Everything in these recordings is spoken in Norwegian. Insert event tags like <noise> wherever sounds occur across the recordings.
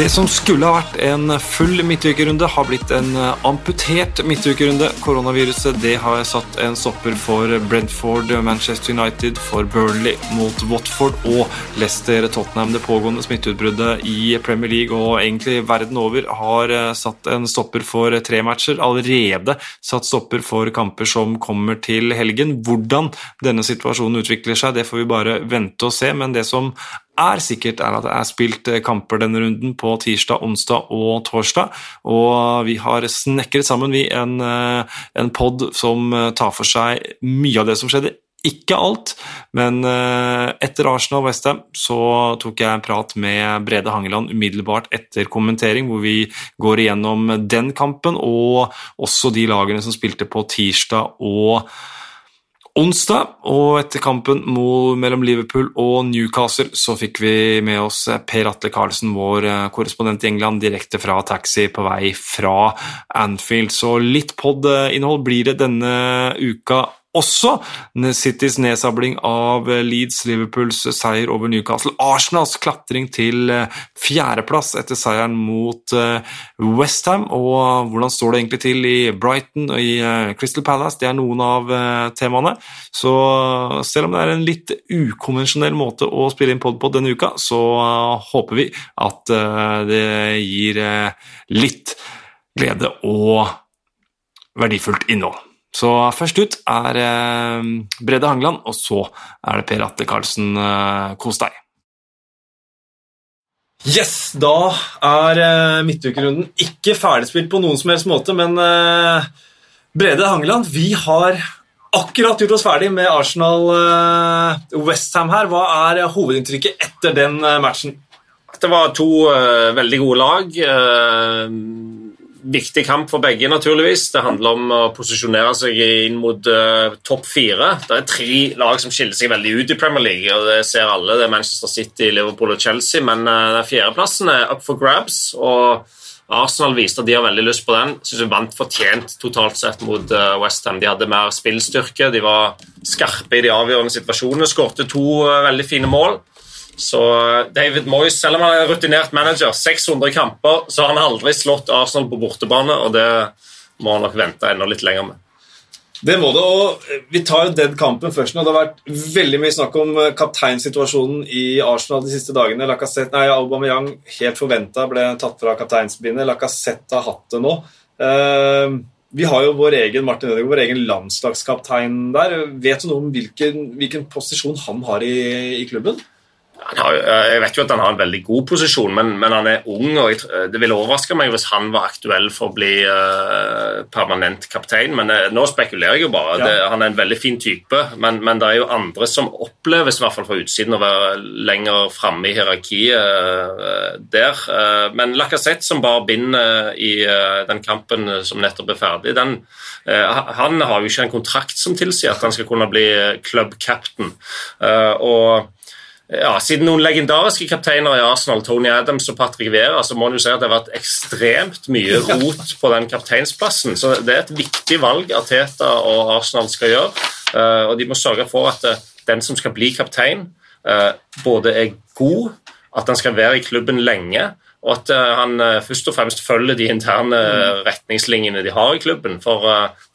Det som skulle ha vært en full midtukerunde, har blitt en amputert midtukerunde. Koronaviruset det har satt en stopper for Brentford, Manchester United, for Burnley mot Watford og Leicester Tottenham. Det pågående smitteutbruddet i Premier League og egentlig verden over har satt en stopper for tre matcher. Allerede satt stopper for kamper som kommer til helgen. Hvordan denne situasjonen utvikler seg, det får vi bare vente og se. Men det som er sikkert, er at det er spilt eh, kamper denne runden på tirsdag, onsdag og torsdag. Og vi har snekret sammen vi en, eh, en pod som eh, tar for seg mye av det som skjedde. Ikke alt, men etter Arsenal Westham så tok jeg en prat med Brede Hangeland umiddelbart etter kommentering, hvor vi går igjennom den kampen og også de lagene som spilte på tirsdag og onsdag, og etter kampen mellom Liverpool og Newcastle så fikk vi med oss Per Atle Karlsen, vår eh, korrespondent i England, direkte fra taxi på vei fra Anfield. Så litt pod-innhold blir det denne uka også Citys nedsabling av Leeds, Liverpools seier over Newcastle, Arsenals klatring til eh, fjerdeplass etter seieren mot eh, Westham, og hvordan står det egentlig til i Brighton og i eh, Crystal Palace? Det er noen av temaene. Så selv om det er en litt ukonvensjonell måte å spille inn pod på denne uka, så håper vi at det gir litt glede og verdifullt innhold. Så først ut er eh, Brede Hangeland, og så er det Per Atte Karlsen. Eh, kos deg. Yes, da er eh, midtukerunden ikke ferdigspilt på noen som helst måte, men eh, Brede Hangeland, vi har akkurat gjort oss ferdig med Arsenal-Westham eh, her. Hva er hovedinntrykket etter den eh, matchen? Det var to veldig gode lag. Uh, viktig kamp for begge, naturligvis. Det handler om å posisjonere seg inn mot uh, topp fire. Det er tre lag som skiller seg veldig ut i Premier League, og det ser alle. Det er Manchester City, Liverpool og Chelsea, men uh, fjerdeplassen er up for grabs. og Arsenal viste at de har veldig lyst på den. Synes de vant fortjent totalt sett mot uh, eh, Westham. De hadde mer spillstyrke, de var skarpe i de avgjørende situasjonene. Skårte to veldig fine mål. Så eh, David Moyes, selv om han er rutinert manager, 600 kamper, så har han aldri slått Arsenal på bortebane, og det må han nok vente enda litt lenger med. Det må det, og Vi tar jo den kampen først. nå. Det har vært veldig mye snakk om eh, kapteinsituasjonen i Arsenal de siste dagene. Lacassette, nei, Aubameyang helt forventa ble tatt fra kapteinsbindet. Lacassette har hatt det nå. Vi har jo vår egen Martin Ødegaard, vår egen landslagskaptein der. Vet du noe om hvilken, hvilken posisjon han har i, i klubben? Har, jeg vet jo at han har en veldig god posisjon, men, men han er ung. og Det ville overraske meg hvis han var aktuell for å bli uh, permanent kaptein. Men uh, nå spekulerer jeg jo bare. Ja. Det, han er en veldig fin type, men, men, det er jo andre som oppleves i hvert fall fra utsiden å være lenger framme i hierarkiet uh, der. men Lacassette, som bar binder i den kampen som nettopp er ferdig, den, han har jo ikke en kontrakt som tilsier at han skal kunne bli club captain. og ja, Siden noen legendariske kapteiner i Arsenal, Tony Adams og Patrick Vera, så må man jo si at det har vært ekstremt mye rot på den kapteinsplassen. Så det er et viktig valg Arteta og Arsenal skal gjøre. Eh, og de må sørge for at eh, den som skal bli kaptein, eh, både er god, at han skal være i klubben lenge, og at uh, han uh, først og fremst følger de interne uh, retningslinjene de har i klubben. For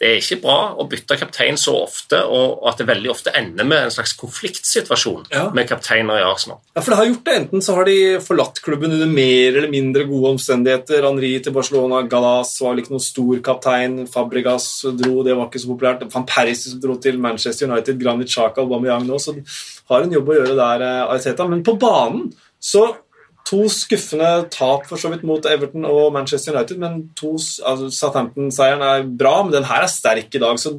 det er ikke bra å bytte kaptein så ofte, og, at det veldig ofte ender med en slags konfliktsituasjon ja. med kapteiner i Arsenal. Ja, for det har gjort det. Enten så har de forlatt klubben under mer eller mindre gode omstendigheter. Henri til Barcelona, Galas var vel ikke noen stor kaptein. Fabregas dro, det var ikke så populært. Van Persie dro til Manchester United, Granit Xhaka, Aubameyang nå, så har en jobb å gjøre der, Arteta. Men på banen så To skuffende tap for så vidt mot Everton og Manchester United, men to, altså Southampton-seieren er bra, men den her er sterk i dag. så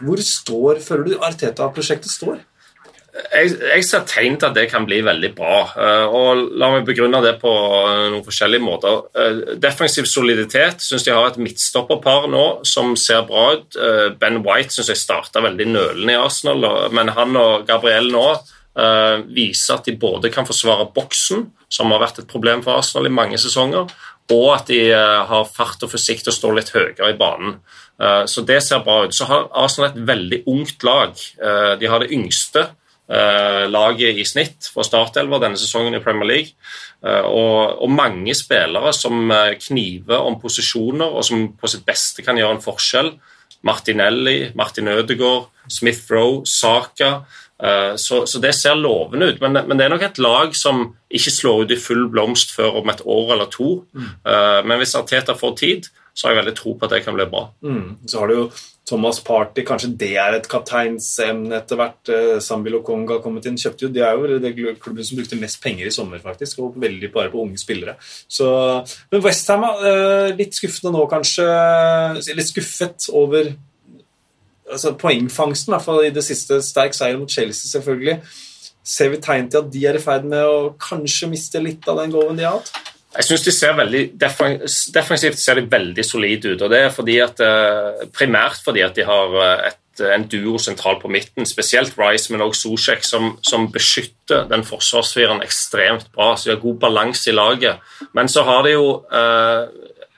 Hvor står, føler du Arteta-prosjektet står? Jeg, jeg, ser tegn til at det kan bli veldig bra. Eh, og La meg begrunne det på noen forskjellige måter. Eh, defensiv soliditet syns jeg har et midtstopperpar nå som ser bra ut. Eh, ben White syns jeg starta veldig nølende i Arsenal, men han og Gabriel nå Uh, viser at de både kan forsvare boksen, som har vært et problem for Arsenal i mange sesonger, og at de uh, har fart og fysikk til å stå litt høyere i banen. Uh, så det ser bra ut. Så har Arsenal et veldig ungt lag. de har det yngste laget i snitt for startelver denne sesongen i Premier League. Og, og, mange spillere som kniver om posisjoner, og som på sitt beste kan gjøre en forskjell. Martinelli, Martin Ødegaard, Smith Roe, Saka. Så, så, det ser lovende ut, men, men, det er nok et lag som ikke slår ut i full blomst før om et år eller to. Mm. Men hvis Arteta får tid, så har jeg veldig tro på at det kan bli bra. Mm. Så har du jo Thomas Party, kanskje det er et kapteinsemne etter hvert. Eh, Sambi Lokonga har kommet inn. kjøpte jo, De er jo det klubben som brukte mest penger i sommer, faktisk, og veldig bare på unge spillere. Så, men Westham er litt skuffende nå, kanskje. Litt skuffet over altså, poengfangsten, i fall i det siste. Sterk seier mot Chelsea, selvfølgelig. Ser vi tegn til at de er i ferd med å kanskje miste litt av den goven de har hatt? Jeg synes de ser veldig, Defensivt ser de veldig solide ut. og det er fordi at, eh, Primært fordi at de har eh, et, en duo sentralt på midten, spesielt Rice, men også Zuzek, som, som, beskytter den forsvarsfireren ekstremt bra. så De har god balanse i laget. Men så har de jo eh,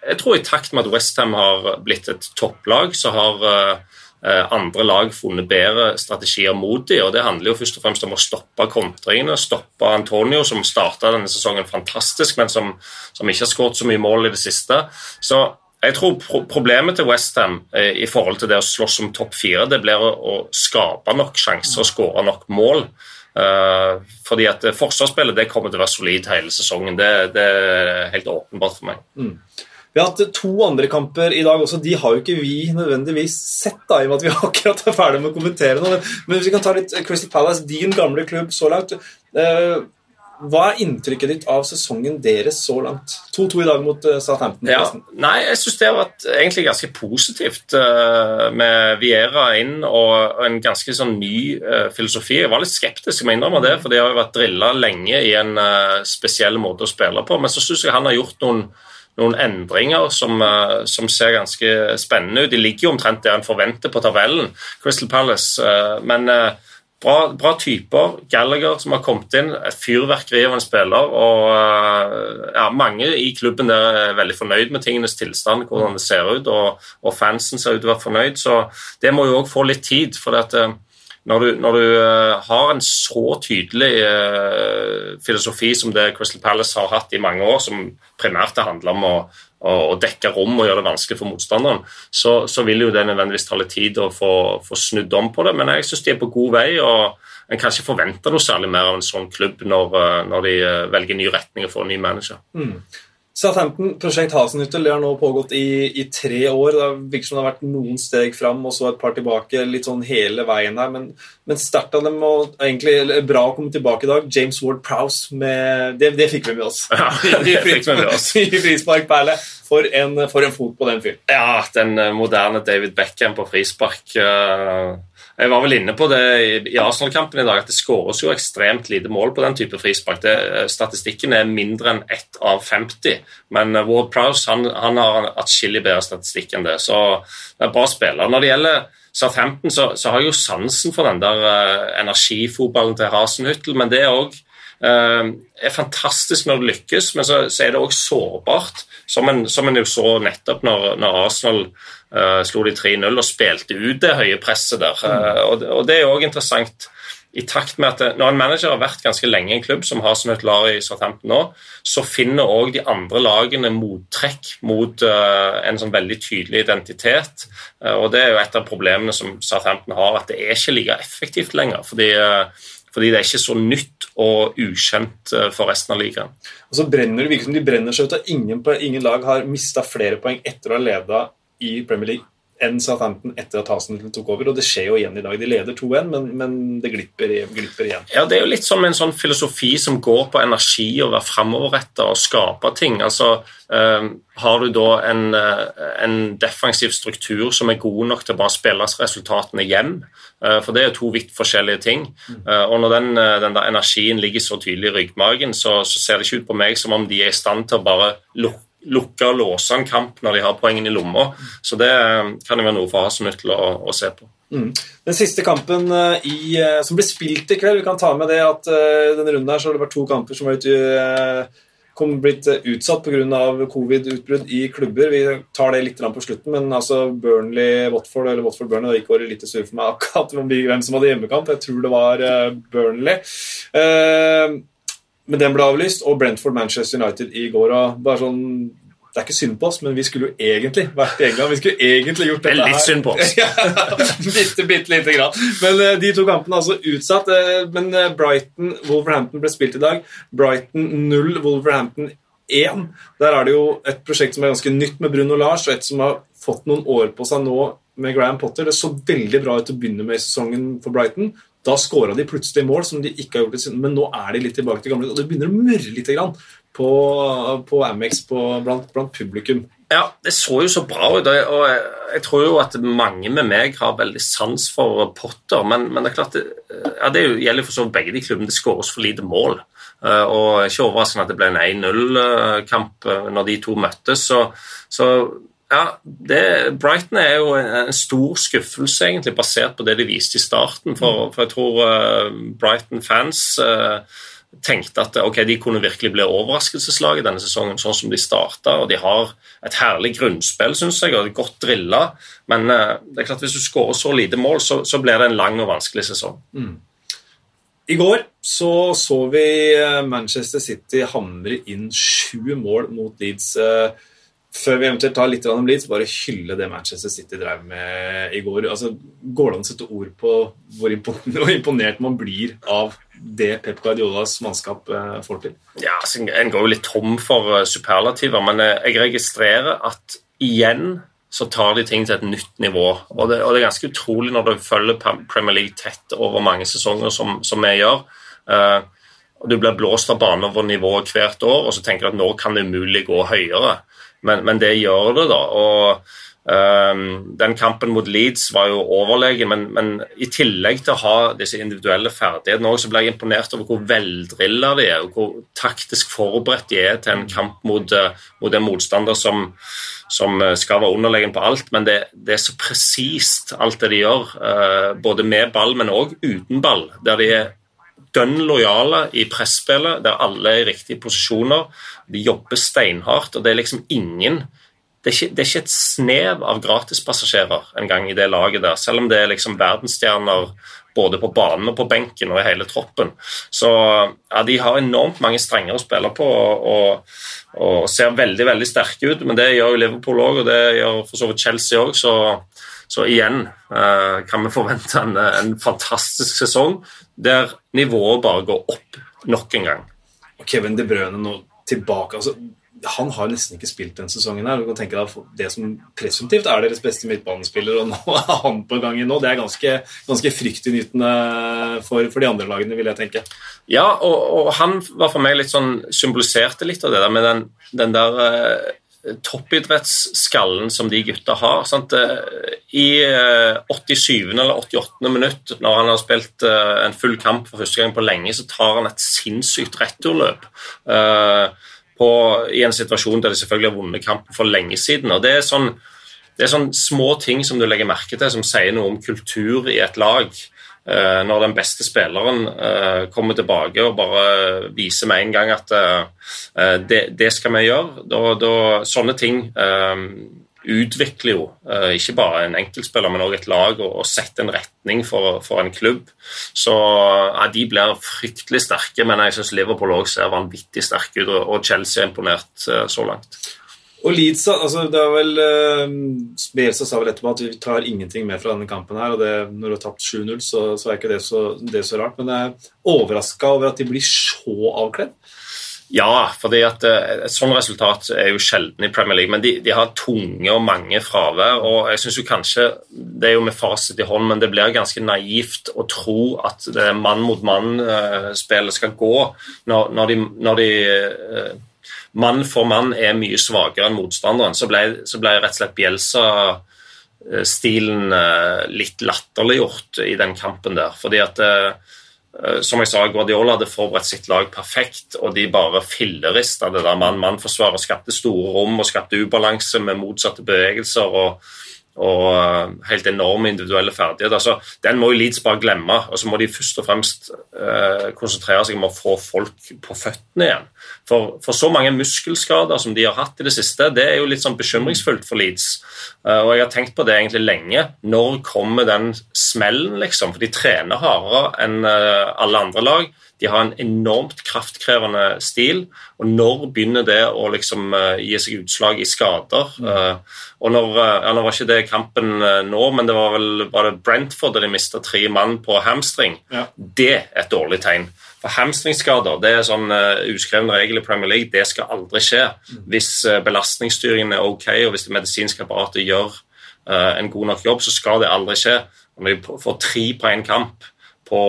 Jeg tror i takt med at Westham har blitt et topplag, så har andre lag funnet bedre strategier mot dem. og Det handler jo først og fremst om å stoppe kontringene. Stoppe Antonio, som starta denne sesongen fantastisk, men som, som ikke har skåret så mye mål i det siste. Så jeg tror pro Problemet til Westham eh, i forhold til det å slåss om topp fire, det blir å, skape nok sjanser og skåre nok mål. Uh, fordi at Forsvarsspillet det kommer til å være solid hele sesongen. Det, det er helt åpenbart for meg. Mm. Vi har hatt to andre kamper i dag også. De har jo ikke vi nødvendigvis sett, da, i og med at vi <laughs> akkurat er ferdig med å kommentere noe. Men hvis vi kan ta litt Crystal Palace, din gamle klubb så langt. Eh, hva er inntrykket ditt av sesongen deres så langt? 2-2 i dag mot uh, Southampton. Ja, nei, Jeg syns det har vært egentlig ganske positivt med Viera inn og en ganske sånn ny filosofi. Jeg var litt skeptisk, jeg må innrømme det, for de har jo vært drilla lenge i en spesiell måte å spille på. Men så syns jeg han har gjort noen noen endringer som, eh, som, ser ganske spennende ut. De ligger jo omtrent der en forventer på tabellen, Crystal Palace. Eh, men eh, bra, bra, typer. Gallagher som har kommet inn, et fyrverkeri av en spiller. og ja, Mange i klubben der er veldig fornøyd med tingenes tilstand, hvordan det ser ut. Og, og fansen ser ut til å være fornøyd. Så det må jo òg få litt tid. for det at når du, når du uh, har en så tydelig uh, filosofi som det Crystal Palace har hatt i mange år, som primært handler om å, å, å, dekke rom og gjøre det vanskelig for motstanderen, så, så vil jo det nødvendigvis ta litt tid å få, få snudd om på det. Men jeg syns de er på god vei. og en kan ikke forvente noe særlig mer av en sånn klubb når, uh, når de velger ny retning og får en ny manager. Mm. Southampton, prosjekt Hasenhyttel, det har nå pågått i, i, tre år. Det virker som det har vært noen steg fram og så et par tilbake, litt sånn hele veien her. Men, men sterkt av dem og egentlig bra å komme tilbake i dag. James Ward Prowse med Det, det fikk vi med oss. <laughs> Ja, det fikk vi med oss. <laughs> I frisparkperle. For en, for en fot på den fyren. Ja, den eh, moderne David Beckham på frispark. Uh jeg var vel inne på det i Arsenal-kampen i dag, at det skåres jo ekstremt lite mål på den type frispark. Eh, statistikken er mindre enn ett av 50, men eh, Ward Prowse han, han har atskillig bedre statistikk enn det. Så det er bra spiller. Når det gjelder Southampton, så, så har jeg jo sansen for den der uh, energifotballen til Hasenhyttel, men det er òg er fantastisk når det lykkes, men så, så er det òg sårbart, som en, som en jo så nettopp når, når Arsenal Uh, slo de 3-0 og spilte ut det høye presset der. Uh, og, og, Det er jo også interessant i takt med at Når en manager har vært ganske lenge i en klubb, som har som et lar i Southampton nå, så finner òg de andre lagene mottrekk mot uh, en sånn veldig tydelig identitet. og Det er jo et av problemene som Southampton har, at det er ikke like effektivt lenger. fordi fordi det er ikke så nytt og ukjent for resten av ligaen. Og så brenner Det virker som de brenner seg ut, og ingen, ingen lag har mista flere poeng etter å ha leda i Premier League enn Southampton etter at Hasenhüttl tok over. og Det skjer jo igjen i dag. De leder 2-1, men, men, det glipper, glipper, igjen. Ja, Det er jo litt som en sånn filosofi som går på energi og være framoverretta og skape ting. Altså, øh, Har du da en, øh, en, defensiv struktur som er god nok til å bare spille resultatene hjem? Uh, for det er jo to vidt forskjellige ting. Mm. og Når den, den, der energien ligger så tydelig i ryggmargen, så, så ser det ikke ut på meg som om de er i stand til å bare lukke lukke og låse en kamp når de har poengene i lomma. Så det eh, kan jo være noe for Hasenhütt til å, å, se på. Mm. Den siste kampen uh, i, uh, som ble spilt i kveld, vi kan ta med det at uh, denne runden her så har det vært to kamper som var uh, blitt utsatt pga. covid-utbrudd i klubber. Vi tar det litt på slutten, men altså Burnley-Watford eller Watford-Burnley Det gikk året litt sur for meg akkurat hvem som hadde hjemmekamp. Jeg tror det var Burnley. Men den ble avlyst, og Brentford-Manchester United i går. Og bare sånn det er ikke synd på oss, men vi skulle jo egentlig vært i England. Vi skulle egentlig gjort dette her. Litt synd på oss. <laughs> bitte, bitte lite grann. Men uh, de to kampene er altså utsatt. Uh, men uh, Brighton-Wolverhampton ble spilt i dag. Brighton 0, Wolverhampton 1. Der er det jo et prosjekt som er ganske nytt med Bruno Lars, og et som har fått noen år på seg nå med Graham Potter. Det så veldig bra ut å begynne med i sesongen for Brighton. Da skåra de plutselig mål som de ikke har gjort siden. men nå er de litt tilbake til gamle. Og det begynner å mørre litt grann på, på Amex på, blant, blant, publikum. Ja, det så jo så bra ut. og jeg, jeg, tror jo at mange med meg har veldig sans for Potter. Men, men det er klart det, ja, det gjelder for så vidt begge de klubbene. Det skåres for lite mål. Uh, og ikke overraskende at det ble en 1-0-kamp uh, når de to møttes. Så, så ja, det, Brighton er jo en, stor skuffelse, egentlig, basert på det de viste i starten. For, for jeg tror uh, Brighton-fans tenkte at okay, de kunne virkelig bli overraskelseslaget denne sesongen, sånn som de starta. Og de har et herlig grunnspill, syns jeg, og godt drilla. Men uh, det er klart hvis du skårer så lite mål, så, så, blir det en lang og vanskelig sesong. Mm. I går så, så vi Manchester City hamre inn sju mål mot Leeds. Uh, før vi eventuelt tar litt om Leeds, bare hylle det Manchester City drev med i går. Altså, går det an å sette ord på <laughs> hvor imponert man blir av det Pep Guardiolas mannskap eh, får til? Ja, altså, En går jo litt tom for eh, superlativer, men eh, jeg registrerer at igjen så tar de ting til et nytt nivå. Og det, og det er ganske utrolig når du følger Premier League tett over mange sesonger, som, som vi gjør. Uh, og Du blir blåst av banen over nivået hvert år, og så tenker du at nå kan det umulig gå høyere men, men det gjør det, da. og Um, den kampen mot Leeds var jo overlegen, men, men, i tillegg til å ha disse individuelle ferdighetene så ble jeg imponert over hvor veldrilla de er, og hvor taktisk forberedt de er til en kamp mot, uh, mot en motstander som, som, eh, skal være underlegen på alt. Men det, det er så presist, alt det de gjør, uh, både med ball, men òg uten ball. Der de er dønn lojale i presspillet, der alle er i riktige posisjoner. De jobber steinhardt, og det er liksom ingen det er, ikke, det er ikke et snev av gratispassasjerer engang i det laget der, selv om det er liksom verdensstjerner både på banen og på benken og i hele troppen. Så ja, de har enormt mange strenger å spille på og, og, ser veldig veldig sterke ut. Men det gjør jo Liverpool òg, og det gjør for så vidt Chelsea òg. Så, så, igjen eh, kan vi forvente en, en fantastisk sesong der nivået bare går opp nok en gang. Og Kevin De Brøne nå tilbake. altså han har nesten ikke spilt denne sesongen. her, du kan tenke deg Det som presumptivt er deres beste midtbanespiller, og nå er han på gang nå, det er ganske, ganske fryktinngytende for, for, de andre lagene, vil jeg tenke. Ja, og, og, han var for meg litt sånn Symboliserte litt av det der med den, den der uh, toppidrettsskallen som de gutta har. Sant? I 87. Eh, eller 88. minutt, når han har spilt eh, en full kamp for første gang på lenge, så tar han et sinnssykt returløp. På, I en situasjon der de selvfølgelig har vunnet kampen for lenge siden. og det er sånn det er sånne små ting som du legger merke til, som sier noe om kultur i et lag. Eh, når den beste spilleren eh, kommer tilbake og bare viser med en gang at eh, det, skal vi gjøre. Da, da, sånne ting utvikler jo ikke bare en enkeltspiller, men også et lag, og, setter en retning for, for en klubb. Så ja, De blir fryktelig sterke, men jeg syns Liverpool også ser vanvittig sterke ut, og Chelsea er imponert så langt. Og Leeds, altså det er vel uh, Bielsa sa vel etterpå at vi tar ingenting med fra denne kampen. her, og det, Når du har tapt 7-0, så, så, er ikke det så, det så rart. Men jeg er overraska over at de blir så avkledd. Ja, fordi at uh, et sånt resultat er jo sjelden i Premier League. Men de, de har tunge og mange fravær. og jeg synes jo kanskje, Det er jo med fasit i hånd, men det blir ganske naivt å tro at det mann mot mann-spillet uh, skal gå når, når de, når de uh, mann for mann er mye svakere enn motstanderen, så ble, så ble rett og slett Bjelsa-stilen eh, litt latterliggjort i den kampen der. Fordi at eh, eh, som jeg sa, Guardiola hadde forberedt sitt lag perfekt, og de bare fillerista det der mann-mann-forsvaret. Skapte store rom og skapte ubalanse med motsatte bevegelser. og og uh, helt enorme individuelle ferdigheter. Altså, den må jo Leeds bare glemme, og så må de først og fremst eh, konsentrere seg om å få folk på føttene igjen. For, for, så mange muskelskader som de har hatt i det siste, det er jo litt sånn bekymringsfullt for Leeds. Eh, og jeg har tenkt på det egentlig lenge. Når kommer den smellen, liksom? For de trener hardere enn alle andre lag. De har en enormt kraftkrevende stil. Og når begynner det å liksom gi seg utslag i skader? Mm. Og når, eh, ja, Nå var ikke det kampen eh, nå, men det var vel var det Brentford der de mista tre mann på hamstring. Ja. Det er et dårlig tegn. For Hamstringskader det er sånn uh, uskreven regel i Premier League. Det skal aldri skje mm. hvis uh, belastningsstyringen er ok, og hvis det medisinske apparatet gjør uh, en god nok jobb, så skal det aldri skje. Når de får tre på én kamp, på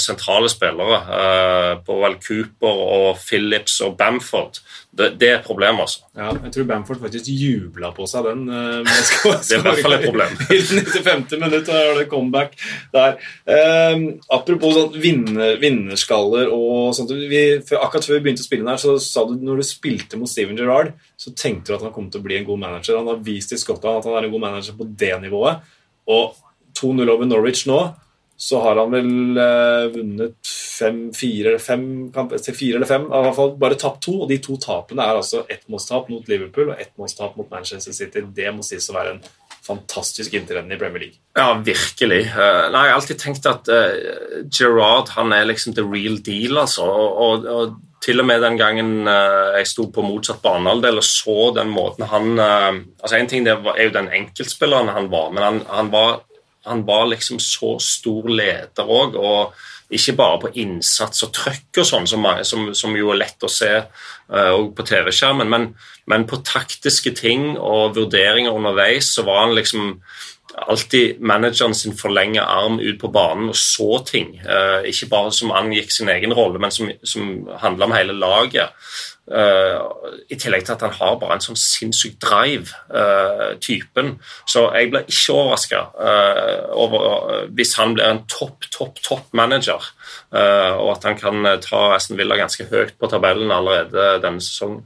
sentrale spillere, eh, på vel Cooper og Phillips og Bamford. Det, det, er et problem, altså. Ja, jeg tror Bamford faktisk jubla på seg den. <laughs> Skal, det er i hvert fall et problem. <laughs> I 95. minutt har det comeback der. Um, apropos sånn vinner, vinnerskaller og sånt. Vi, akkurat før vi begynte å spille her, så sa du når du spilte mot Steven Gerrard, så tenkte du at han kom til å bli en god manager. Han har vist i Skottland at han er en god manager på det nivået. Og 2-0 over Norwich nå så har han vel eh, vunnet fem, fire, eller fem, fire eller fem. I hvert fall bare tapt to, og de to tapene er altså ettmålstap mot Liverpool og ettmålstap mot Manchester City. Det må sies å være en fantastisk inntreden i Premier League. Ja, virkelig. Uh, nei, jeg har alltid tenkt at uh, Gerard han er liksom the real deal, altså. Og, og, og til og med den gangen uh, jeg sto på motsatt banehalvdel og så den måten han altså En ting er jo den enkeltspilleren han var, men han, han var han var liksom så stor leder òg, og ikke bare på innsats og trøkk og sånn, som, som, som, jo er lett å se uh, på TV-skjermen, men, men, på taktiske ting og vurderinger underveis så var han liksom alltid manageren sin forlenge arm ut på banen og så ting. Uh, ikke bare som angikk sin egen rolle, men som, som handla om hele laget. Uh, I tillegg til at han har bare en sånn sinnssyk drive, uh, typen. Så jeg blir ikke overraska hvis han blir en topp, topp, topp manager. og at han kan ta Aston Villa ganske høyt på tabellen allerede denne sesongen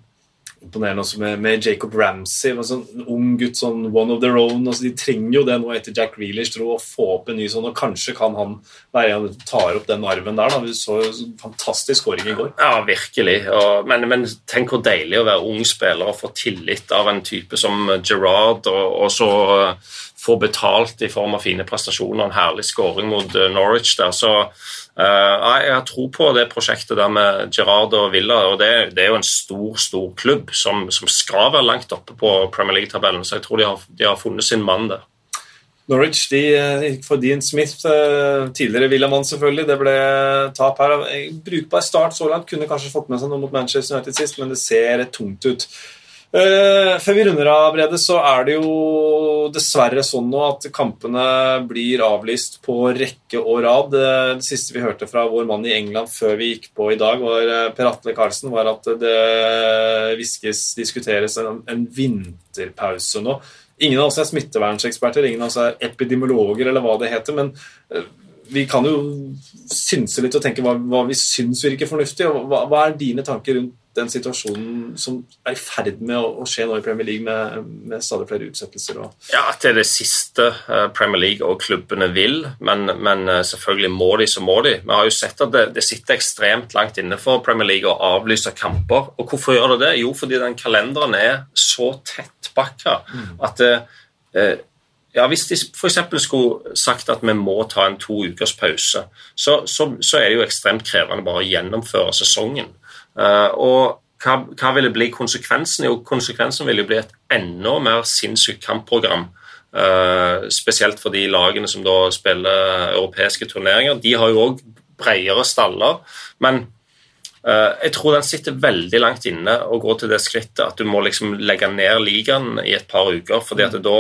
imponerende også med, med, Jacob Ramsey. En sånn ung gutt, sånn one of their own. Altså, de trenger jo det nå etter Jack Reelish å få opp en ny sånn, og kanskje kan han være en tar opp den arven der. da, Vi så fantastisk skåring i går. Ja, virkelig. Og, men, men, tenk hvor deilig å være ung spiller og få tillit av en type som Gerard, og, og så få betalt i form av fine prestasjoner en herlig skåring mot eh, Norwich der. Så uh, jeg har tro på det prosjektet der med Gerard og Villa. og Det, det er jo en stor stor klubb som, som, skal være langt oppe på Premier League-tabellen. Så jeg tror de har, de har funnet sin mann der. Norwich de gikk for Dean Smith, tidligere Villamann selvfølgelig. Det ble tap her. Brukbar start så langt. Kunne kanskje fått med seg noe mot Manchester United sist, men det ser tungt ut. Uh, før vi runder av, Brede, så er det jo dessverre sånn nå at kampene blir avlyst på rekke og rad. Det, det siste vi hørte fra vår mann i England før vi gikk på i dag, var uh, Per Atle Karlsen, var at det hviskes, diskuteres en, en vinterpause nå. Ingen av oss er smittevernseksperter, ingen av oss er epidemiologer, eller hva det heter. men uh, vi kan jo synse litt og tenke hva, hva vi syns virker fornuftig. og hva, hva er dine tanker rundt den situasjonen som er i ferd med å, skje nå i Premier League, med, med stadig flere utsettelser. Ja, det er det siste uh, Premier League og klubbene vil, men, men uh, selvfølgelig må de, så må de. Vi har jo sett at det, det, sitter ekstremt langt inne for Premier League å avlyse kamper. Og hvorfor gjør det det? Jo, fordi den kalenderen er så tettpakka mm. at det uh, ja, Hvis de f.eks. skulle sagt at vi må ta en to ukers pause, så, så, så er det jo ekstremt krevende bare å gjennomføre sesongen. Eh, og hva, hva vil det bli konsekvensen? Jo, konsekvensen vil jo bli et enda mer sinnssykt kampprogram. Uh, spesielt for de lagene som da spiller europeiske turneringer. De har jo òg bredere staller. Men uh, jeg tror den sitter veldig langt inne å gå til det skrittet at du må liksom legge ned ligaen i et par uker. fordi at da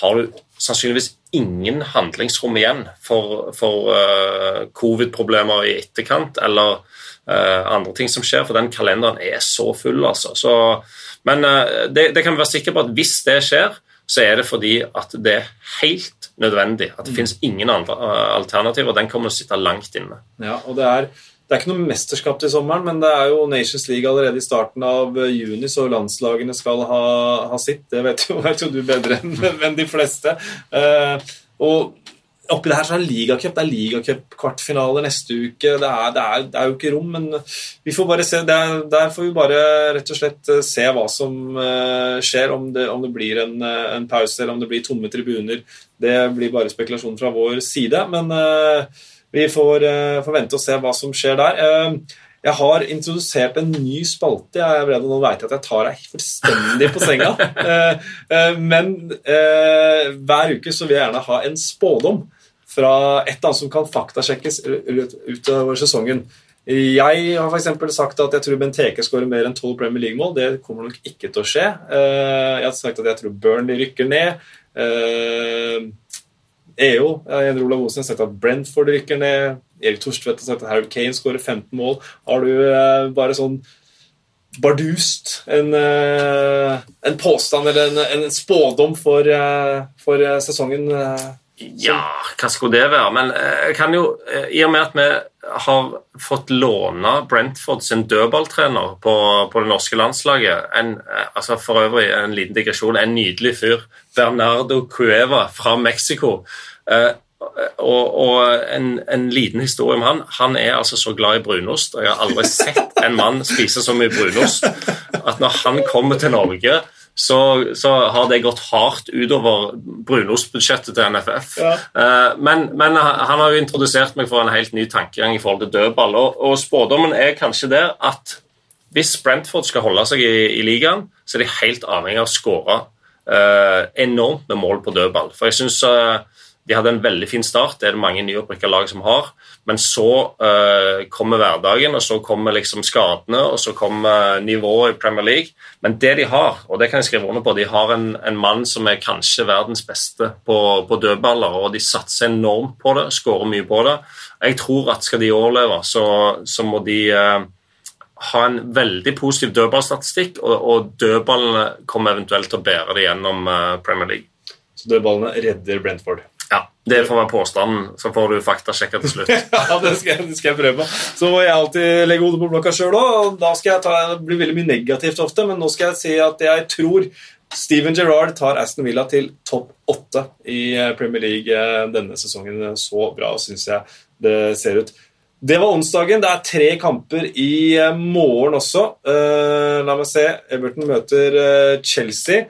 har du sannsynligvis ingen handlingsrom igjen for, for uh, covid-problemer i etterkant. eller uh, andre ting som skjer, for den kalenderen er så full, altså. Så, men uh, det, det, kan vi være sikre på at hvis det skjer, så er det fordi at det er helt nødvendig. At det mm. finnes ingen andre alternativer. Den kommer til å sitte langt inne. Ja, og det er det er ikke noe mesterskap til sommeren, men det er jo Nations League allerede i starten av eh, juni, så landslagene skal ha, ha sitt. Det vet jo, <laughs> vet jo du bedre enn <laughs> en de fleste. Uh, og oppi det her så er ligacup. Det er ligacup-kvartfinaler neste uke. Det er, det, er, det er, jo ikke rom, men vi får bare se. Der, der, får vi bare rett og slett eh, se hva som uh, skjer. Om det, om det blir en, en, pause, eller om det blir tomme tribuner. Det blir bare spekulasjon fra vår side. men uh, vi får, uh, får, vente og se hva som skjer der. Uh, jeg har introdusert en ny spalte. Jeg er redd nå veit jeg at jeg tar deg fullstendig på senga. uh, <laughs> men hver uke så vil jeg gjerne ha en spådom fra et eller annet som kan faktasjekkes utover sesongen. Jeg har for sagt at jeg tror Bent Heke skårer mer enn 12 Premier League-mål. Det kommer nok ikke til å skje. Jeg har sagt at jeg tror Burnley rykker ned. EO, Endre Olav Osen, har sagt at Brentford rykker ned. Erik Torstvedt har sagt at Harry Kane skårer 15 mål. Har du eh, bare sånn bardust en, eh, en påstand eller en, en spådom for, eh, for sesongen? Eh, ja, hva skulle det være? Men eh, jeg kan jo, i og med at vi har fått låne Brentford sin dødballtrener på, på det norske landslaget en, altså For øvrig en liten digresjon. En nydelig fyr. Bernardo Cueva fra Mexico. Eh, og, og en, en, liten historie om han. Han er altså så glad i brunost. Jeg har aldri sett en mann spise så mye brunost at når han kommer til Norge så, så, har det gått hardt utover brunostbudsjettet til NFF. Ja. Uh, men, men, han har jo introdusert meg for en helt ny tankegang i forhold til dødball. Og, og spådommen er kanskje der at hvis Brentford skal holde seg i, i ligaen, så er de helt avhengig av å skåre uh, enormt med mål på dødball. For jeg synes uh, de hadde en veldig fin start, det er det mange nyopprykka lag som har. Men så uh, kommer hverdagen, og så kommer liksom skadene, og så kommer nivået i Premier League. Men det de har, og det kan jeg skrive under på, de har en, en mann som er kanskje verdens beste på, på, dødballer, og de satser enormt på det, skårer mye på det. Jeg tror at skal de overleve, så, så må de uh, ha en veldig positiv dødballstatistikk, og, og dødballene kommer eventuelt til å bære det gjennom uh, Premier League. Så dødballene redder Brentford? Ja, Det får være påstanden, så får du faktasjekka til slutt. <laughs> ja, det skal, jeg, det skal, jeg, prøve. Så må jeg alltid legge hodet på blokka sjøl òg. Da skal jeg ta, det blir veldig mye negativt ofte, men nå skal jeg si at jeg tror Steven Gerrard tar Aston Villa til topp åtte i eh, Premier League eh, denne sesongen. Så bra syns jeg det ser ut. Det var onsdagen. Det er tre kamper i eh, morgen også. la meg se. Everton møter Chelsea.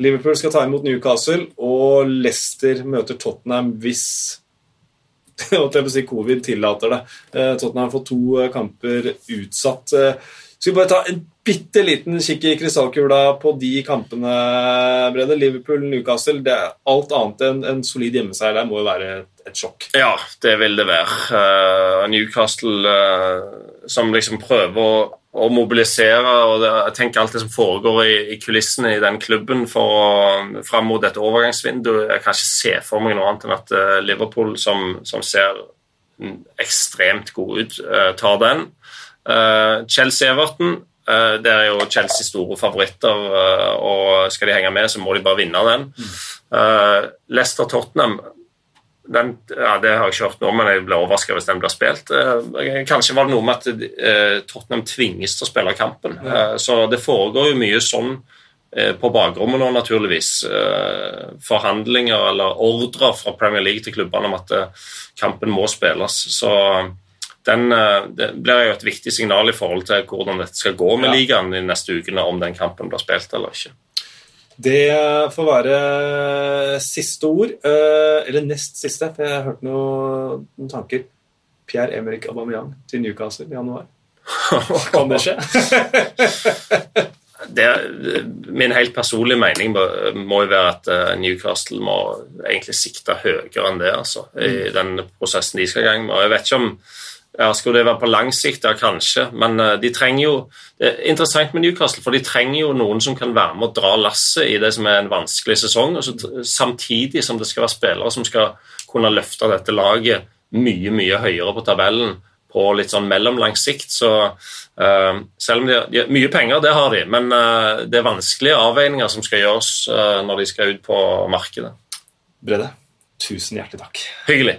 Liverpool skal ta imot Newcastle, og Leicester møter Tottenham hvis <laughs> si, covid tillater det. Eh, Tottenham får to eh, kamper utsatt. Eh, skal vi bare ta en bitte liten kikk i krystallkula på de kampene, Brede. Liverpool, Newcastle. Det er alt annet enn en solid hjemmeseier der må jo være et, sjokk. Ja, det vil det være. Newcastle som liksom prøver å å mobilisere. og Jeg tenker alt det som foregår i, i kulissene i den klubben for, fram mot et overgangsvindu. Jeg kan ikke se for meg noe annet enn at uh, Liverpool, som, som, ser ekstremt god ut, uh, tar den. Uh, Chelsea-Everton det er jo Chelsea store favoritter, og skal de henge med, så må de bare vinne den. Mm. Leicester-Tottenham den, ja, Det har jeg ikke hørt nå, men jeg ble overraska hvis den blir spilt. Eh, kanskje var det noe med at eh, Tottenham tvinges til å spille kampen. Ja. Eh, så det foregår jo mye sånn på bakrommet nå, naturligvis. Forhandlinger eller ordrer fra Premier League til klubbene om at kampen må spilles. Så den, det blir jo et viktig signal i forhold til hvordan dette skal gå med ja. ligaen de neste ukene, om den kampen blir spilt eller ikke. Det får være siste ord. Eh, eller nest siste, for jeg har hørt noen, noen tanker. Pierre Emerick Aubameyang til Newcastle i januar. Kan det skje? <laughs> det, min helt personlige mening må jo være at eh, Newcastle må egentlig sikte høyere enn det altså, i mm. den prosessen de skal i gang med. Jeg vet ikke om ja, Skulle det være på lang sikt? Ja, kanskje. Men uh, de trenger jo Det er interessant med Newcastle, for de trenger jo noen som kan være med å dra lasset i det som er en vanskelig sesong, og så, samtidig som det skal være spillere som skal kunne løfte dette laget mye, mye høyere på tabellen på litt sånn mellomlang sikt. Så uh, selv om de har, de har, mye penger, det har de, men uh, det er vanskelige avveininger som skal gjøres når de skal ut på markedet. Brede, tusen hjertelig takk. Hyggelig.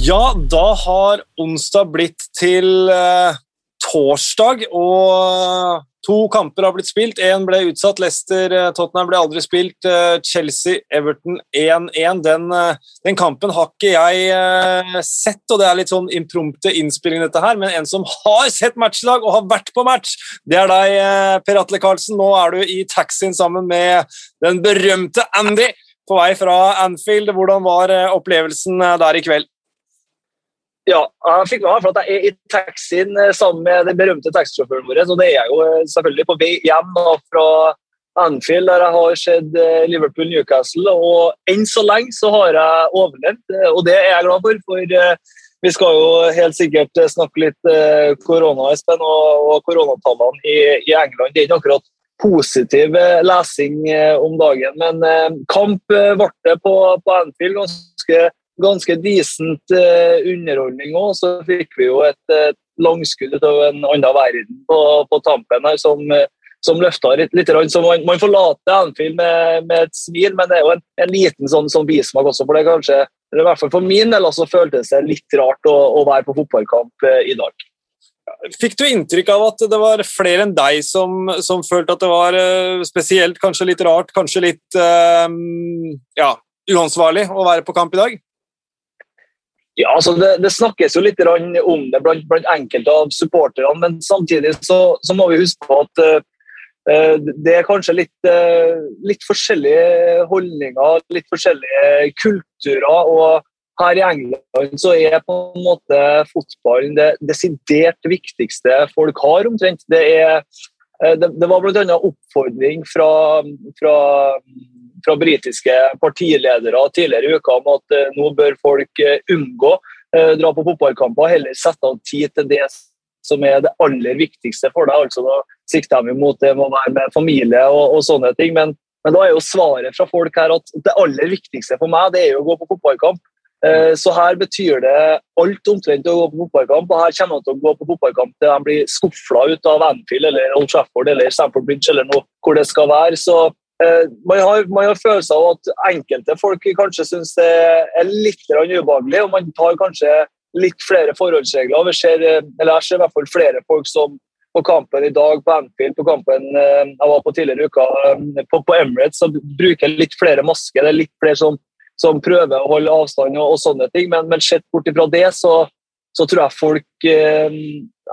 Ja, da har onsdag blitt til eh, torsdag, og to kamper har blitt spilt. Én ble utsatt. Leicester-Tottenham ble aldri spilt. Eh, Chelsea-Everton 1-1. Den, uh, den, kampen har ikke jeg sett, og det er litt sånn imprompte innspilling, dette her. Men en som har sett match i dag, og har vært på match, det er deg, Per Atle Karlsen. Nå er du i taxien sammen med den berømte Andy på vei fra Anfield. Hvordan var opplevelsen der i kveld? Ja, jeg fikk med meg for at jeg er i taxien eh, sammen med den berømte taxisjåføren vår. Så det er jeg jo eh, selvfølgelig på vei hjem fra Anfield, der jeg har sett eh, Liverpool-Newcastle. Og enn så lenge så har jeg overlevd, og det er jeg glad for. For vi skal jo helt sikkert snakke litt korona, Espen, og, koronatallene i, England. Det er ikke akkurat positiv lesing om dagen, men kamp ble det på Anfield. ganske ganske decent uh, underholdning òg. Så fikk vi jo et et langskudd av en annen verden på, på tampen her som, uh, som løfta litt. litt så man, man forlater Anfield med, med, et smil, men det er jo en, en liten sånn, sånn bismak også. for det kanskje, eller i hvert fall For min del så føltes det litt rart å, å være på fotballkamp i dag. Fikk du inntrykk av at det var flere enn deg som, som følte at det var spesielt, kanskje litt rart, kanskje litt ja, uansvarlig å være på kamp i dag? Ja, altså det, det, snakkes jo litt om det blant, blant enkelte av supporterne, men samtidig så, så, må vi huske på at uh, det er kanskje litt, uh, litt, forskjellige holdninger, litt forskjellige kulturer. og her i England så er på en måte fotballen det desidert viktigste folk har, omtrent. Det, er, det, det var bl.a. oppfordring fra, fra fra britiske partiledere tidligere i uka om at uh, nå bør folk uh, unngå uh, dra på fotballkamper, heller sette av tid til det som er det aller viktigste for deg. altså Da sikter de mot det med å være med familie og, og sånne ting. Men, men, da er jo svaret fra folk her at det aller viktigste for meg det er jo å gå på fotballkamp. Så her betyr det alt omtrent å gå på fotballkamp. og Her kommer de til å gå på fotballkamp til de blir skufla ut av Anfield eller Old Trafford eller Stamford Bridge eller noe hvor det skal være. Så Eh, man har, man har følelser av at enkelte folk kanskje syns det er litt ubehagelig, og man tar kanskje litt flere forholdsregler. Vi ser, eh, eller jeg ser i hvert fall flere folk som på kampen i dag på Anfield, på kampen eh, jeg var på tidligere uka på, på Emirates, som bruker litt flere masker. Det er litt flere som, som prøver å holde avstand og, og sånne ting. Men, men sett bort ifra det, så, så, tror jeg folk eh,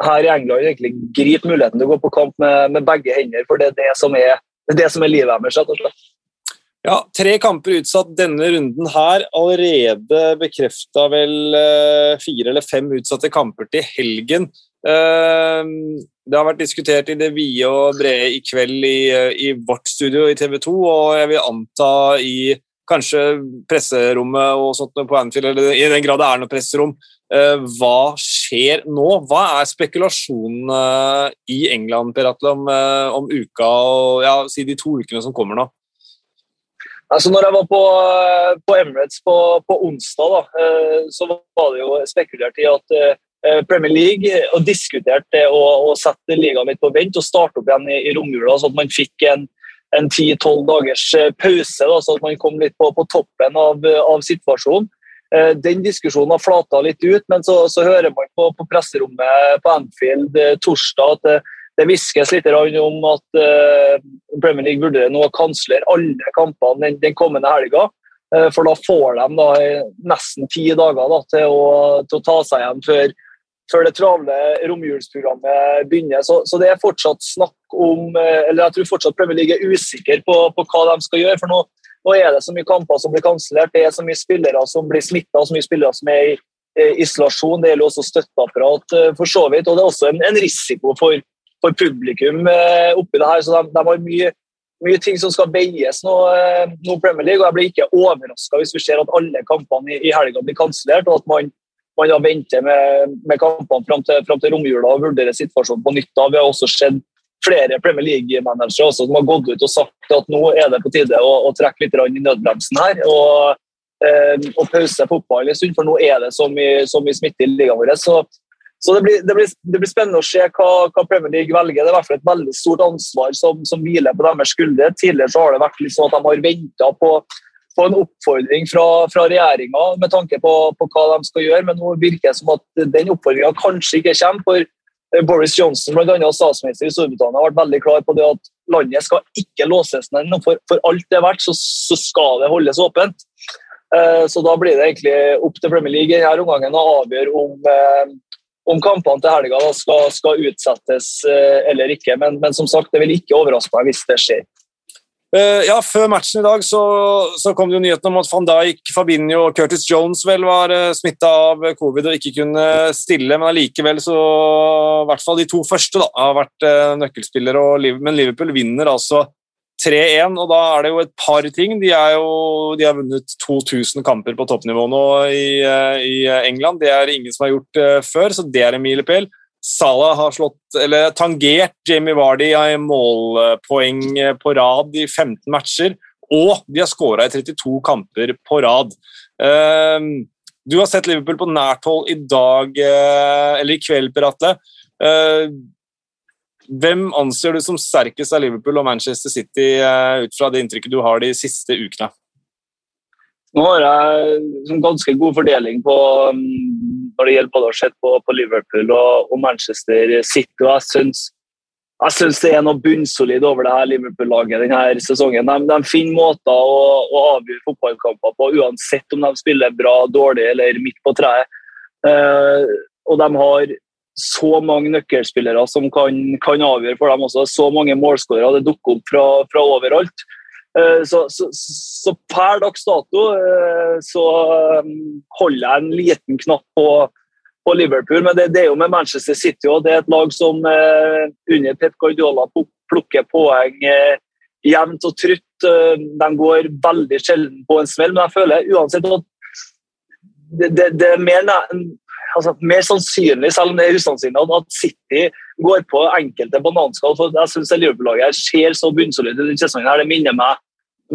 her i England egentlig griper muligheten til å gå på kamp med, med begge hender, for det er det som er det er det som er livet rett og. Ja, Tre kamper utsatt denne runden her. Allerede bekrefta vel uh, fire eller fem utsatte kamper til helgen. Uh, det har vært diskutert i det vide og brede i kveld i, uh, i vårt studio i TV 2, og jeg vil anta i kanskje presserommet og sånt på Anfield, eller i den grad det er noe presserom. Eh, hva skjer nå? Hva er spekulasjonene i England Per Atle, om, eh, om, uka og ja, si de to ukene som kommer nå? Altså når jeg var på, på Emirates på, på onsdag, da, eh, så var det jo spekulert i at Premier League og diskuterte å, å sette ligaen litt på vent og starte opp igjen i, i romjula, så at man fikk en en ti-tolv dagers pause, da, så at man kom litt på, på toppen av, av situasjonen. Eh, den diskusjonen har flata litt ut, men så, så hører man på, på, presserommet på Anfield eh, torsdag at det, det hviskes litt om at Premier League vurderer nå å kansellere alle kampene den, den kommende helga. For da får de da, nesten ti dager da, til, å, til, å, ta seg igjen før, før det travle romjulsprogrammet begynner. Så, så, det er fortsatt snakk om Eller jeg tror fortsatt Premier League er usikker på, på hva de skal gjøre. for nå nå er det så mye kamper som blir kansellert, det er så mye spillere som blir smitta, så mye spillere som er i isolasjon. Det gjelder også støtteapparat, eh, for så vidt. Og det er også en, en risiko for, for, publikum eh, oppi det her. Så de, de har mye, mye, ting som skal veies nå, eh, nå Premier League. Og jeg blir ikke overraska hvis vi ser at alle kampene i, i helga blir kansellert, og at man, man da venter med, med kampene fram til, fram til romjula og vurderer situasjonen på nytt. da. Vi har også sett flere Premier League-managere som har gått ut og sagt at nå er det på tide å, å trekke litt i nødbremsen her. og, eh, og pause fotballen en stund, for nå er det som mye, så mye smitte i ligaen vår. Så, så det, blir, det, blir, det, blir, spennende å se hva, hva, Premier League velger. Det er i hvert fall et veldig stort ansvar som, som hviler på deres skuldre. Tidligere har det vært litt sånn at de har venta på, på en oppfordring fra, fra regjeringa med tanke på, på, hva de skal gjøre, men nå virker det som at den oppfordringa kanskje ikke kommer. for eh, Boris Johnson, annet statsminister i Storbritannia, har vært veldig klar på det at landet skal ikke låses ned. For, for alt det er verdt, så, så, skal det holdes åpent. Eh, så da blir det egentlig opp til Premier League i denne omgangen å avgjøre om, eh, om kampene til helga skal, skal, utsettes eller ikke. Men, men, som sagt, det vil ikke overraske meg hvis det skjer. Uh, ja, Før matchen i dag så, så, kom det jo nyheten om at van Dijk, Fabinho og Curtis Jones vel var uh, eh, smitta av covid og ikke kunne stille, men allikevel så I hvert fall de to første da, har vært uh, nøkkelspillere, og, men Liverpool vinner altså 3-1. og Da er det jo et par ting. De, jo, de har vunnet 2000 kamper på toppnivå nå i, i England. Det er ingen som har gjort før, så det er en milepæl. Salah har slått, eller tangert Jamie Vardy i målpoeng på rad i 15 matcher, og de har skåra i 32 kamper på rad. Ehm, du har sett Liverpool på nært hold i dag, eh, eller i kveld, Per Atle. Ehm, hvem anser du som sterkest av Liverpool og Manchester City eh, ut fra det inntrykket du har de siste ukene? Nå har jeg ganske god fordeling på um, når det gjelder både å se på, på, Liverpool og, og, Manchester City. og jeg synes, jeg syns det er noe bunnsolid over det her Liverpool-laget denne sesongen. De, de finner måter å, å, avgjøre fotballkamper på, uansett om de spiller bra, dårlig eller midt på treet. Uh, og de har så mange nøkkelspillere som kan, kan avgjøre for dem også. Så mange målskårere. Det dukker opp fra, fra overalt. Eh, så, så, så, per dags dato eh, så um, holder jeg en liten knapp på, på Liverpool, men det, det, er jo med Manchester City òg. Det er et lag som eh, under Pep Guardiola plukker poeng jevnt og trutt. De går veldig sjelden på en smell, men jeg føler uansett at det, det, det er mer, altså, mer, sannsynlig, selv om det er usannsynlig, at City går på enkelte bananskall. for Jeg syns Liverpool-laget ser så bunnsolid ut denne sesongen. her, Det minner meg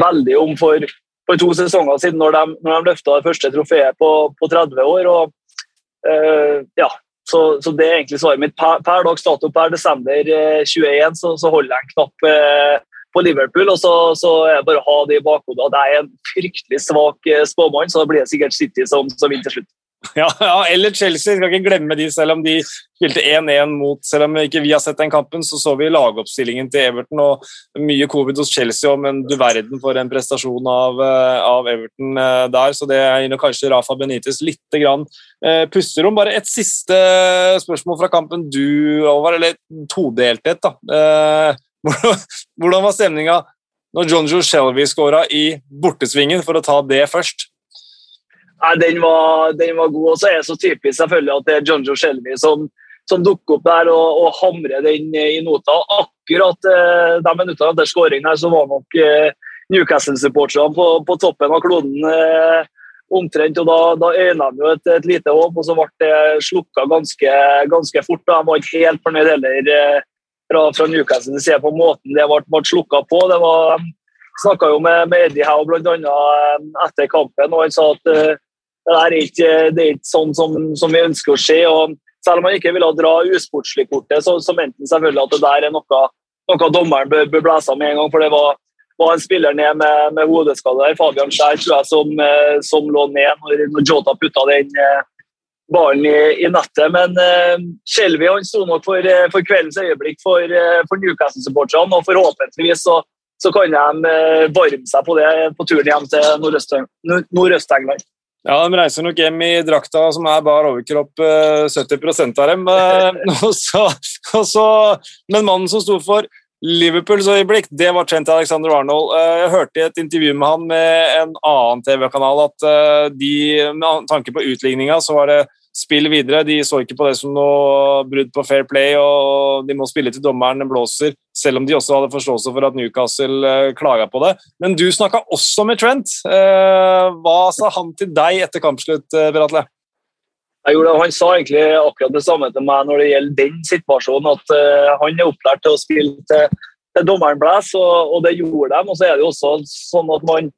veldig om for, for to sesonger siden, når de, når de løfta det første trofeet på, på 30 år. og uh, ja, så, så, det er egentlig svaret mitt. Per, per dags dato per desember 21 eh, så, så holder jeg en knapp eh, på Liverpool, og så, så er det bare å ha det i bakhodet at jeg er en fryktelig svak spåmann, så da blir det sikkert City som, som vinner til slutt. <laughs> Ja, ja, eller Chelsea. Skal ikke glemme de, selv om de spilte 1-1 mot Selv om ikke vi har sett den kampen, så så vi lagoppstillingen til Everton og mye covid hos Chelsea òg, men du verden for en prestasjon av, eh, av Everton eh, der. Så det gir kanskje Rafa Benitez litt grann eh, pusterom. Bare et siste spørsmål fra kampen du, over, eller todelthet, da. <laughs> Hvordan var stemninga når Jonjo Shelby skåra i bortesvingen, for å ta det først? Nei, den var, den var god. Og så er det så typisk selvfølgelig at det er John Joe Shelby som, som dukker opp der og, og, hamrer den i nota. Akkurat eh, de minuttene etter skåringen her, så var nok eh, Newcastle-supporterne på, på, toppen av kloden eh, omtrent. og Da, da øyna de jo et, et, lite håp, og så ble det slukka ganske, ganske fort. Da. De var ikke helt fornøyd heller eh, fra, fra Newcastle side på måten det ble, ble slukka på. det var snakka jo med, med Eddie Howe annet eh, etter kampen, og han sa at det er ikke, det er ikke sånn som, som, vi ønsker å se. og Selv om han ikke ville dra usportslig kortet, så, så mente han selvfølgelig at det der er noe, noe dommeren bør, bør blæse av med en gang. for det var, var en spiller ned med, med hodeskade der, Fabian Skjær, tror jeg, som, eh, som, lå ned når, når Jota putta den eh, ballen i, i, nettet. Men uh, Shelby han sto nok for, for kveldens øyeblikk for, for Newcastle-supporterne, og forhåpentligvis så, så kan de varme seg på det på turen hjem til Nordøst-England. Ja, De reiser nok hjem i drakta som er bar overkropp, 70 eh, av dem. <laughs> Og så, og så, men mannen som sto for Liverpools øyeblikk, det var Trent Alexander Arnold. Eh, jeg hørte i et intervju med han med en annen TV-kanal at de, med tanke på utligninga, så var det spill videre. De så ikke på det som noe brudd på fair play, og de må spille til dommeren blåser selv om de også hadde forståelse for at Newcastle eh, klaga på det. Men du snakka også med Trent. Uh, hva sa han til deg etter kampslutt, Beratle? Han sa egentlig akkurat det samme til meg når det gjelder den situasjonen. At han er opplært til å spille til, til dommeren blåser, og, og, det gjorde de. Og så er det jo også sånn at man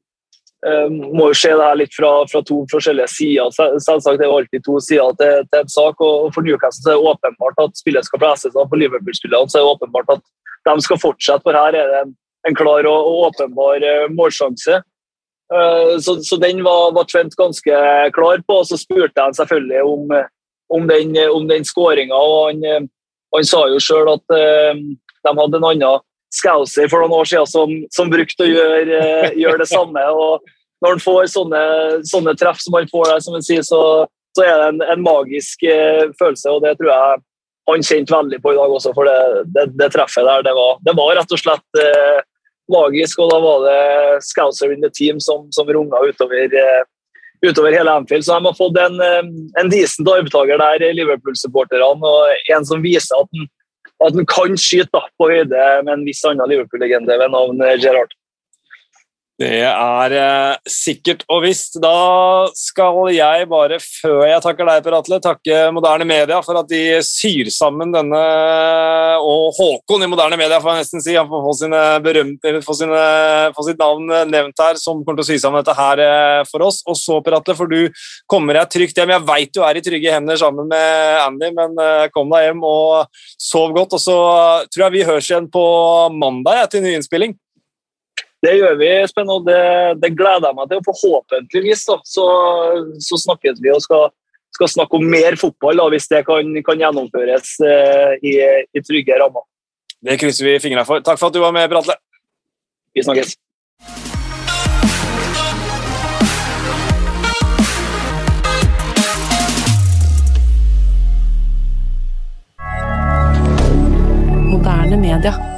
må jo se det her litt fra, fra to forskjellige sider. Selvsagt det er alltid to sider til, til en sak. og For Newcastle er det åpenbart at spillet skal blåses av. For Liverpool-spillerne er det åpenbart at de skal fortsette, for her er det en, klar og, og åpenbar uh, målsjanse. Så, så, den var, var, Trent ganske klar på. og Så spurte han selvfølgelig om, om den, om den skåringa. Han, han sa jo sjøl at de hadde en annen Scouser for noen år siden som, som brukte å gjøre, gjøre, det samme. og Når han får sånne, sånne treff som han får der, som han sier, så, så er det en, en magisk følelse. og Det tror jeg han kjente veldig på i dag også, for det, det, det treffet der, det var, det var, rett og slett eh, magisk. Og da var det Scouser in the team som, som runga utover, eh, utover hele Anfield. Så de har fått en, eh, en decent arvtaker der, Liverpool-supporterne, og en som viser at han, kan skyte da, på høyde med en viss annen Liverpool-legende ved navn Gerrard. Det er eh, sikkert og visst. Da skal jeg bare, før jeg takker deg, Per Atle, takke moderne media for at de syr sammen denne Og Håkon i moderne media, får jeg nesten si. Han får få, sine berømte, få, sine, få sitt navn nevnt her, som kommer til å sy sammen dette her eh, for oss. Og så, Per Atle, for du kommer deg trygt hjem. Jeg veit du er i trygge hender sammen med Andy, men eh, kom deg hjem og sov godt. Og så tror jeg vi høres igjen på mandag ja, til nyinnspilling. Det gjør vi, Spen, og det, det, gleder jeg meg til. Forhåpentligvis så, så snakkes vi og skal, skal, snakke om mer fotball, da, hvis det kan, kan gjennomføres eh, i, i, trygge rammer. Det krysser vi fingrene for. Takk for at du var med, Bratle. Vi snakkes. Moderne media.